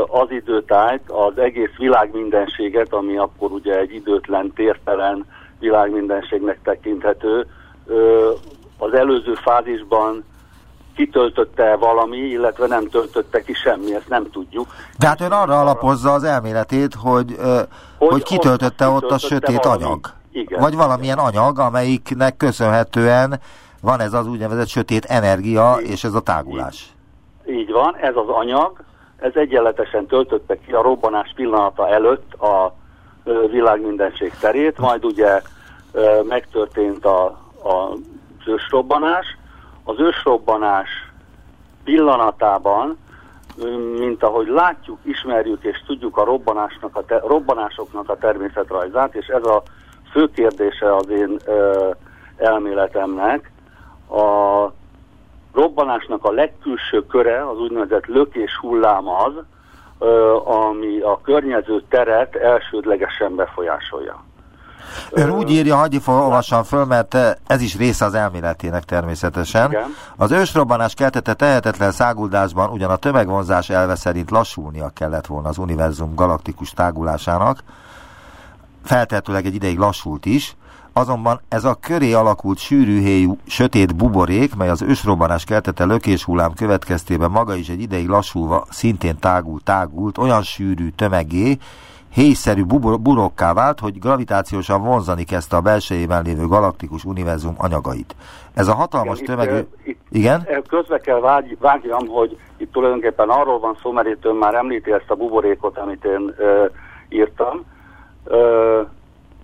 az időtájt, az egész világmindenséget, ami akkor ugye egy időtlen, tértelen világmindenségnek tekinthető, az előző fázisban kitöltötte valami, illetve nem töltötte ki semmi, ezt nem tudjuk. De hát ön arra alapozza az elméletét, hogy, hogy, hogy kitöltötte ott, ott a sötét valami. anyag. Igen. Vagy valamilyen anyag, amelyiknek köszönhetően van ez az úgynevezett sötét energia, így, és ez a tágulás. Így, így van, ez az anyag, ez egyenletesen töltötte ki a robbanás pillanata előtt a világ mindenség terét, majd ugye megtörtént a, a ősrobbanás, az ősrobbanás pillanatában, mint ahogy látjuk, ismerjük és tudjuk a robbanásnak a te, robbanásoknak a természetrajzát, és ez a fő kérdése az én ö, elméletemnek. A robbanásnak a legkülső köre, az úgynevezett lökés hullám az, ö, ami a környező teret elsődlegesen befolyásolja. Ön úgy írja, hagyj olvassam föl, mert ez is része az elméletének természetesen. Igen. Az ősrobbanás keltette tehetetlen száguldásban ugyan a tömegvonzás elve szerint lassulnia kellett volna az univerzum galaktikus tágulásának, feltehetőleg egy ideig lassult is, azonban ez a köré alakult sűrűhéjú, sötét buborék, mely az ősrobbanás keltette lökéshullám következtében maga is egy ideig lassulva szintén tágult, tágult, olyan sűrű tömegé, héjszerű burokká vált, hogy gravitációsan vonzani kezdte a belsejében lévő galaktikus univerzum anyagait. Ez a hatalmas Igen, tömegű... Itt, itt Igen? Közbe kell vágy, vágjam, hogy itt tulajdonképpen arról van szó, mert itt ön már említi ezt a buborékot, amit én ö, írtam. Ö,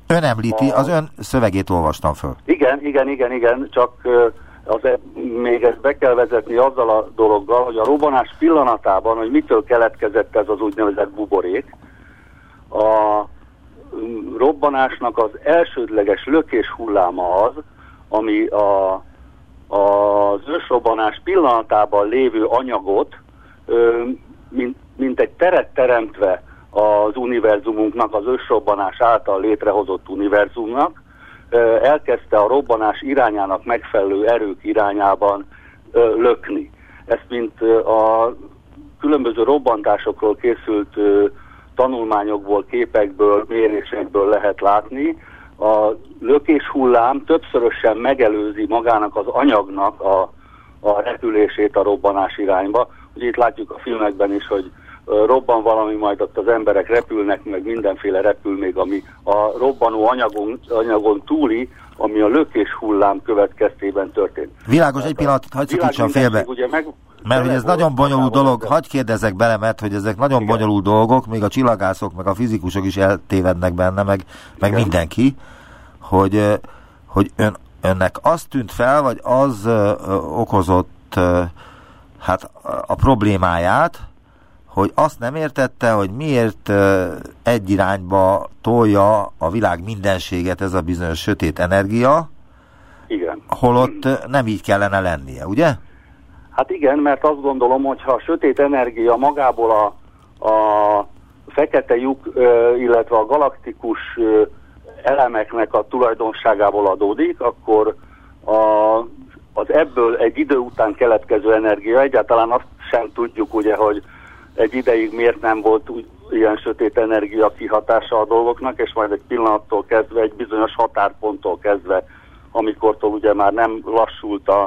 Ön említi, az ön szövegét olvastam föl. igen, igen, igen, igen, csak ö, az, még ezt be kell vezetni azzal a dologgal, hogy a robbanás pillanatában, hogy mitől keletkezett ez az úgynevezett buborék, a robbanásnak az elsődleges lökés hulláma az, ami a, az ősrobbanás pillanatában lévő anyagot, mint, mint egy teret teremtve az univerzumunknak, az ősrobbanás által létrehozott univerzumnak, elkezdte a robbanás irányának megfelelő erők irányában lökni. Ezt mint a különböző robbantásokról készült tanulmányokból, képekből, mérésekből lehet látni. A lökés hullám többszörösen megelőzi magának az anyagnak a, a repülését a robbanás irányba. Ugye itt látjuk a filmekben is, hogy robban valami, majd ott az emberek repülnek, meg mindenféle repül még, ami a robbanó anyagon, anyagon túli, ami a lökés hullám következtében történt. Világos, egy pillanat, hagyd szakítsam félbe. Ugye meg, Mert hogy ez nagyon bonyolult dolog, hagyj kérdezek bele, mert hogy ezek nagyon Igen. bonyolult dolgok, még a csillagászok, meg a fizikusok is eltévednek benne, meg, meg Igen. mindenki, hogy, hogy ön, önnek az tűnt fel, vagy az ö, okozott ö, hát a problémáját, hogy azt nem értette, hogy miért egy irányba tolja a világ mindenséget ez a bizonyos sötét energia, Igen. holott nem így kellene lennie, ugye? Hát igen, mert azt gondolom, hogy ha a sötét energia magából a, a fekete lyuk, illetve a galaktikus elemeknek a tulajdonságából adódik, akkor a, az ebből egy idő után keletkező energia, egyáltalán azt sem tudjuk ugye, hogy egy ideig miért nem volt úgy, ilyen sötét energia kihatása a dolgoknak, és majd egy pillanattól kezdve, egy bizonyos határponttól kezdve, amikortól ugye már nem lassult a,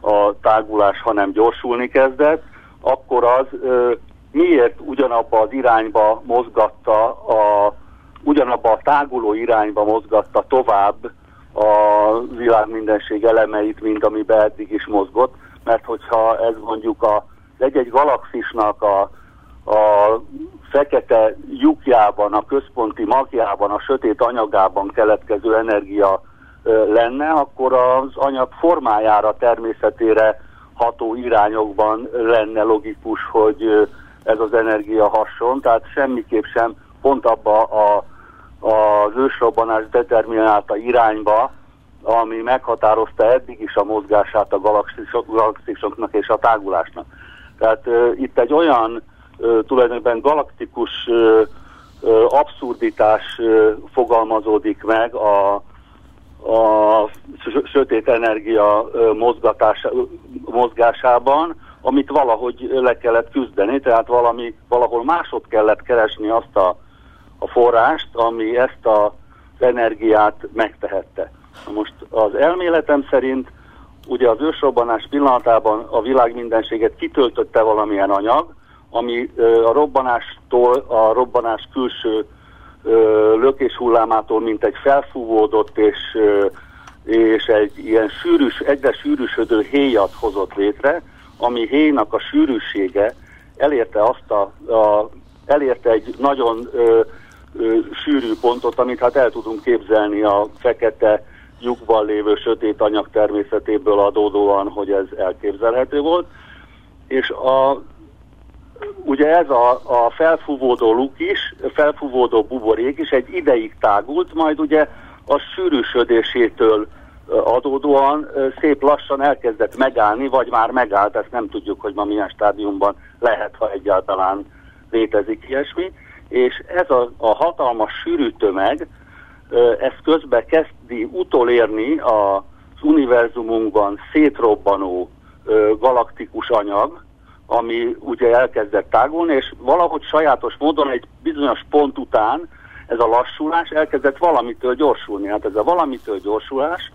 a tágulás, hanem gyorsulni kezdett, akkor az ö, miért ugyanabba az irányba mozgatta, a, ugyanabba a táguló irányba mozgatta tovább a világ mindenség elemeit, mint amiben eddig is mozgott, mert hogyha ez mondjuk a egy-egy galaxisnak a, a fekete lyukjában, a központi magjában, a sötét anyagában keletkező energia lenne, akkor az anyag formájára, természetére ható irányokban lenne logikus, hogy ez az energia hasson, tehát semmiképp sem pont abba a, az ősrobbanás determinálta irányba, ami meghatározta eddig is a mozgását a galaxisok, galaxisoknak és a tágulásnak. Tehát ö, itt egy olyan ö, tulajdonképpen galaktikus ö, ö, abszurditás ö, fogalmazódik meg a, a sö- sötét energia ö, mozgatása, ö, mozgásában, amit valahogy le kellett küzdeni, tehát valami, valahol másod kellett keresni azt a, a forrást, ami ezt a, az energiát megtehette. Most az elméletem szerint ugye az ősrobbanás pillanatában a világ mindenséget kitöltötte valamilyen anyag, ami a robbanástól, a robbanás külső lökés hullámától, mint egy felfúvódott és, és egy ilyen sűrűs, egyre sűrűsödő héjat hozott létre, ami héjnak a sűrűsége elérte azt a, a elérte egy nagyon ö, ö, sűrű pontot, amit hát el tudunk képzelni a fekete lyukban lévő sötét anyag természetéből adódóan, hogy ez elképzelhető volt. És a, ugye ez a, a felfúvódó luk is, felfúvódó buborék is egy ideig tágult, majd ugye a sűrűsödésétől adódóan szép lassan elkezdett megállni, vagy már megállt, ezt nem tudjuk, hogy ma milyen stádiumban lehet, ha egyáltalán létezik ilyesmi, és ez a, a hatalmas sűrű tömeg, ez közben kezdi utolérni az univerzumunkban szétrobbanó galaktikus anyag, ami ugye elkezdett tágulni, és valahogy sajátos módon egy bizonyos pont után ez a lassulás elkezdett valamitől gyorsulni. Hát ez a valamitől gyorsulás,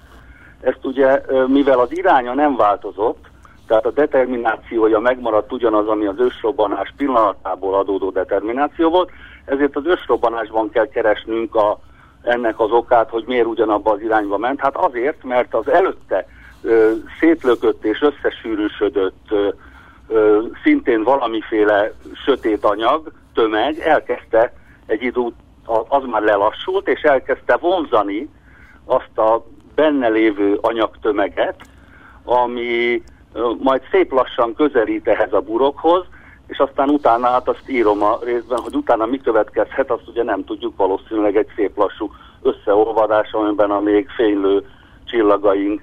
ezt ugye, mivel az iránya nem változott, tehát a determinációja megmaradt ugyanaz, ami az ősrobbanás pillanatából adódó determináció volt, ezért az ősrobbanásban kell keresnünk a, ennek az okát, hogy miért ugyanabba az irányba ment. Hát azért, mert az előtte ö, szétlökött és összesűrűsödött ö, ö, szintén valamiféle sötét anyag, tömeg elkezdte egy idő, az már lelassult, és elkezdte vonzani azt a benne lévő anyagtömeget, ami majd szép lassan közelít ehhez a burokhoz, és aztán utána, hát azt írom a részben, hogy utána mi következhet, azt ugye nem tudjuk, valószínűleg egy szép lassú összeolvadás, amiben a még fénylő csillagaink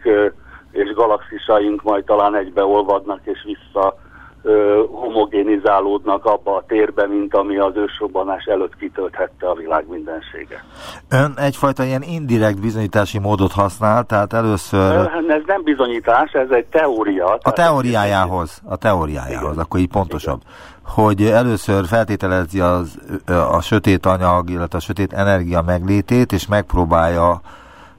és galaxisaink majd talán egybeolvadnak és vissza ö, homogénizálódnak abba a térbe, mint ami az ősrobbanás előtt kitölthette a világ mindensége. Ön egyfajta ilyen indirekt bizonyítási módot használ, tehát először... Ez nem bizonyítás, ez egy teória. A teóriájához, a teóriájához, Igen. akkor így pontosabb. Igen. Hogy először feltételezi az, a sötét anyag, illetve a sötét energia meglétét, és megpróbálja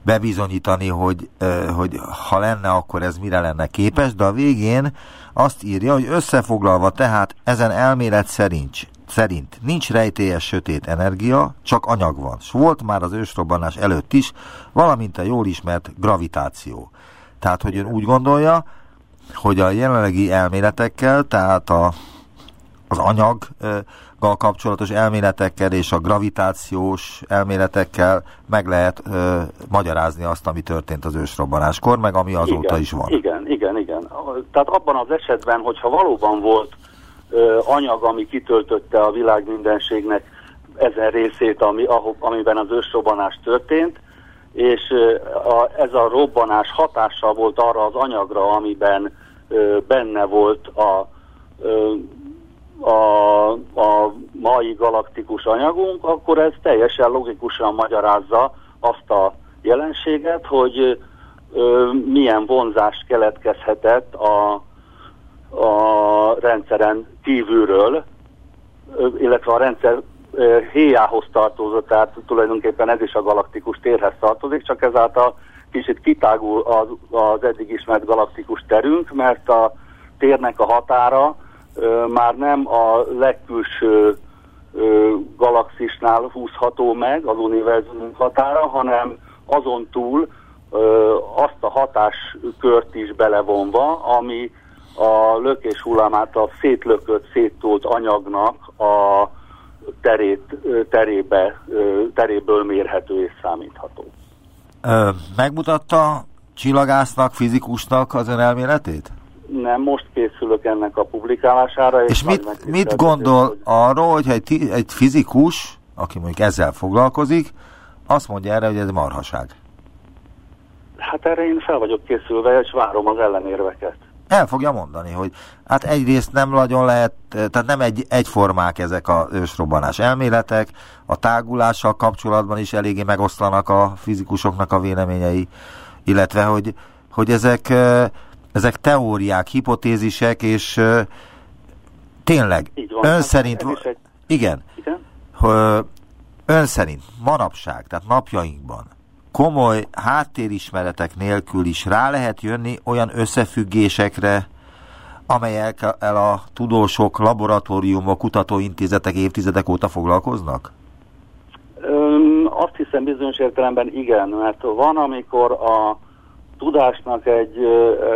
bebizonyítani, hogy, hogy ha lenne, akkor ez mire lenne képes, de a végén azt írja, hogy összefoglalva tehát ezen elmélet szerint, szerint nincs rejtélyes sötét energia, csak anyag van. S volt már az ősrobbanás előtt is, valamint a jól ismert gravitáció. Tehát, hogy ön úgy gondolja, hogy a jelenlegi elméletekkel, tehát a, az anyag kapcsolatos elméletekkel és a gravitációs elméletekkel meg lehet ö, magyarázni azt, ami történt az ősrobbanáskor, meg ami azóta igen, is van. Igen, igen, igen. Tehát abban az esetben, hogyha valóban volt ö, anyag, ami kitöltötte a világ mindenségnek ezen részét, ami, ahol, amiben az ősrobbanás történt, és ö, a, ez a robbanás hatással volt arra az anyagra, amiben ö, benne volt a ö, a, a mai galaktikus anyagunk, akkor ez teljesen logikusan magyarázza azt a jelenséget, hogy ö, milyen vonzás keletkezhetett a, a rendszeren kívülről, illetve a rendszer héjához tartozott, tehát tulajdonképpen ez is a galaktikus térhez tartozik, csak ezáltal kicsit kitágul az, az eddig ismert galaktikus terünk, mert a térnek a határa már nem a legkülső galaxisnál húzható meg az univerzum határa, hanem azon túl azt a hatáskört is belevonva, ami a lökés hullám által szétlökött, széttolt anyagnak a terét, terébe, teréből mérhető és számítható. Megmutatta csillagásznak, fizikusnak az ön elméletét? Nem, most készülök ennek a publikálására. És, és mit, mit gondol hogy... arról, hogy egy, egy fizikus, aki mondjuk ezzel foglalkozik, azt mondja erre, hogy ez marhaság? Hát erre én fel vagyok készülve, és várom az ellenérveket. El fogja mondani, hogy hát egyrészt nem nagyon lehet, tehát nem egy, egyformák ezek a ősrobbanás elméletek, a tágulással kapcsolatban is eléggé megoszlanak a fizikusoknak a véleményei, illetve hogy, hogy ezek ezek teóriák, hipotézisek, és tényleg, van, ön hát szerint, egy... igen, igen? ön szerint manapság, tehát napjainkban komoly háttérismeretek nélkül is rá lehet jönni olyan összefüggésekre, amelyekkel a tudósok, laboratóriumok, kutatóintézetek évtizedek óta foglalkoznak? Öm, azt hiszem bizonyos értelemben igen, mert van, amikor a tudásnak egy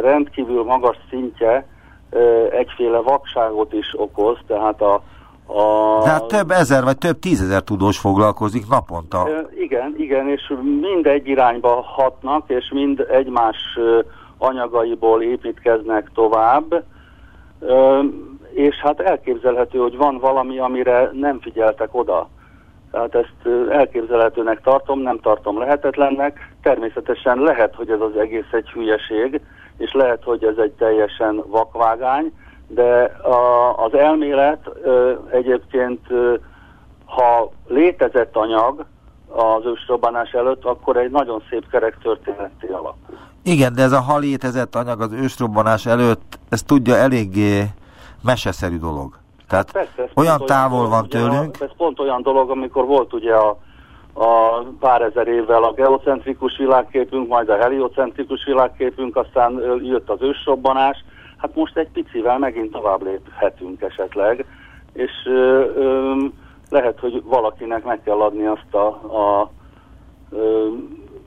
rendkívül magas szintje egyféle vakságot is okoz, tehát a, a... De hát több ezer vagy több tízezer tudós foglalkozik naponta. Igen, igen, és mindegy irányba hatnak, és mind egymás anyagaiból építkeznek tovább, és hát elképzelhető, hogy van valami, amire nem figyeltek oda. Tehát ezt elképzelhetőnek tartom, nem tartom lehetetlennek. Természetesen lehet, hogy ez az egész egy hülyeség, és lehet, hogy ez egy teljesen vakvágány, de a, az elmélet ö, egyébként, ö, ha létezett anyag az ősrobbanás előtt, akkor egy nagyon szép kerek történeti alakul. Igen, de ez a ha létezett anyag az ősrobbanás előtt, ez tudja eléggé meseszerű dolog. Tehát Persze, olyan távol olyan, van tőlünk. A, ez pont olyan dolog, amikor volt ugye a, a pár ezer évvel a geocentrikus világképünk, majd a heliocentrikus világképünk, aztán jött az ősrobbanás. Hát most egy picivel megint tovább léphetünk esetleg, és ö, ö, lehet, hogy valakinek meg kell adni azt a, a ö,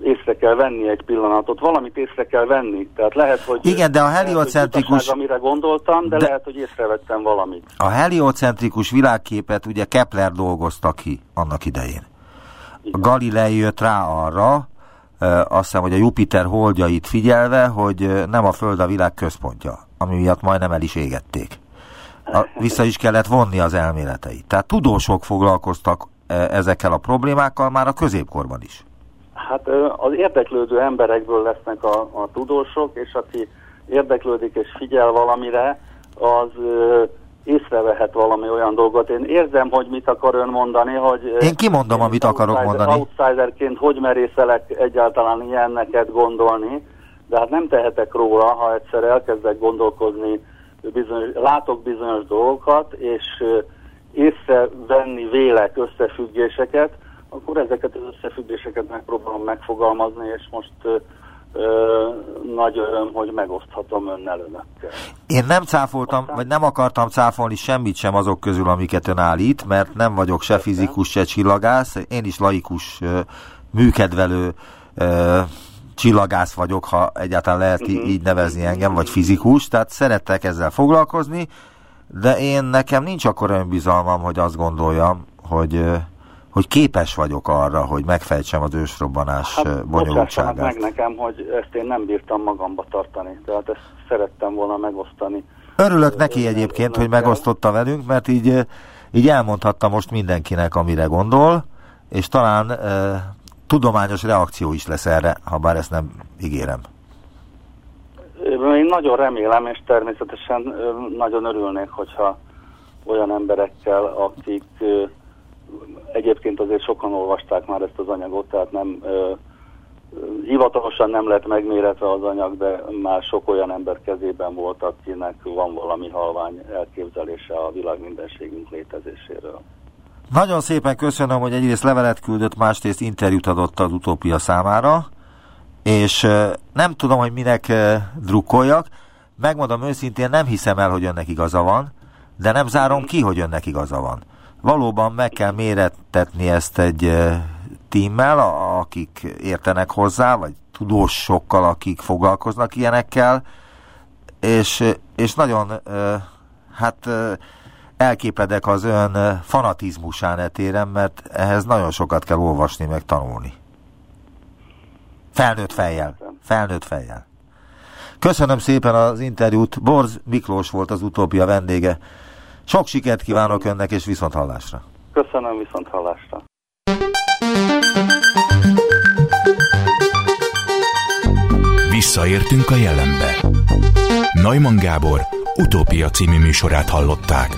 észre kell venni egy pillanatot, valamit észre kell venni. Tehát lehet, hogy... Igen, de a heliocentrikus... Lehet, amire gondoltam, de, de lehet, hogy észrevettem valamit. A heliocentrikus világképet ugye Kepler dolgozta ki annak idején. Igen. Galilei jött rá arra, azt hiszem, hogy a Jupiter holdjait figyelve, hogy nem a Föld a világ központja, ami miatt majdnem el is égették. A, vissza is kellett vonni az elméleteit. Tehát tudósok foglalkoztak ezekkel a problémákkal már a középkorban is. Hát az érdeklődő emberekből lesznek a, a tudósok, és aki érdeklődik és figyel valamire, az észrevehet valami olyan dolgot. Én érzem, hogy mit akar ön mondani, hogy... Én kimondom, amit akarok mondani. Outsiderként hogy merészelek egyáltalán ilyenneket gondolni, de hát nem tehetek róla, ha egyszer elkezdek gondolkozni, bizonyos, látok bizonyos dolgokat, és észrevenni vélek összefüggéseket, akkor ezeket az összefüggéseket megpróbálom megfogalmazni, és most ö, ö, nagy öröm, hogy megoszthatom önnel önökkel. Én nem cáfoltam, Aztán... vagy nem akartam cáfolni semmit sem azok közül, amiket ön állít, mert nem vagyok se fizikus, se csillagász, én is laikus, műkedvelő csillagász vagyok, ha egyáltalán lehet uh-huh. így nevezni engem, vagy fizikus, tehát szerettek ezzel foglalkozni, de én nekem nincs akkor olyan bizalmam, hogy azt gondoljam, hogy hogy képes vagyok arra, hogy megfejtsem az ősrobbanás hát, bonyolultságát. meg nekem, hogy ezt én nem bírtam magamba tartani, tehát ezt szerettem volna megosztani. Örülök neki egyébként, hogy megosztotta velünk, mert így, így elmondhatta most mindenkinek, amire gondol, és talán e, tudományos reakció is lesz erre, ha bár ezt nem ígérem. Én nagyon remélem, és természetesen nagyon örülnék, hogyha olyan emberekkel, akik Egyébként azért sokan olvasták már ezt az anyagot, tehát nem ö, hivatalosan nem lett megméretve az anyag, de már sok olyan ember kezében volt, akinek van valami halvány elképzelése a világ mindenségünk létezéséről. Nagyon szépen köszönöm, hogy egyrészt levelet küldött, másrészt interjút adott az utópia számára, és nem tudom, hogy minek drukkoljak. Megmondom őszintén, nem hiszem el, hogy önnek igaza van, de nem zárom ki, hogy önnek igaza van valóban meg kell mérettetni ezt egy tímmel, akik értenek hozzá, vagy tudósokkal, akik foglalkoznak ilyenekkel, és, és nagyon hát elképedek az ön fanatizmusán etéren, mert ehhez nagyon sokat kell olvasni, meg tanulni. Felnőtt fejjel. Felnőtt fejjel. Köszönöm szépen az interjút. Borz Miklós volt az utópia vendége. Sok sikert kívánok önnek, és viszont hallásra. Köszönöm, viszont hallásra. Visszaértünk a jelenbe. Neumann Gábor utópia című műsorát hallották.